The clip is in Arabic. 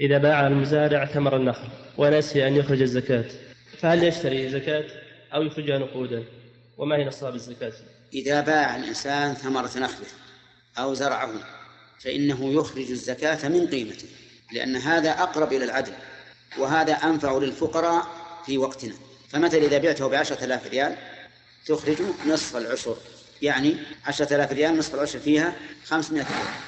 إذا باع المزارع ثمر النخل ونسي أن يخرج الزكاة. فهل يشتري زكاة أو يخرجها نقودا وما هي نصاب الزكاة؟ إذا باع الإنسان ثمرة نخله أو زرعه فإنه يخرج الزكاة من قيمته لأن هذا أقرب إلى العدل وهذا أنفع للفقراء في وقتنا. فمثلا إذا بعته بعشرة آلاف ريال تخرج نصف العشر يعني عشرة آلاف ريال نصف العشر فيها خمسمائة ريال.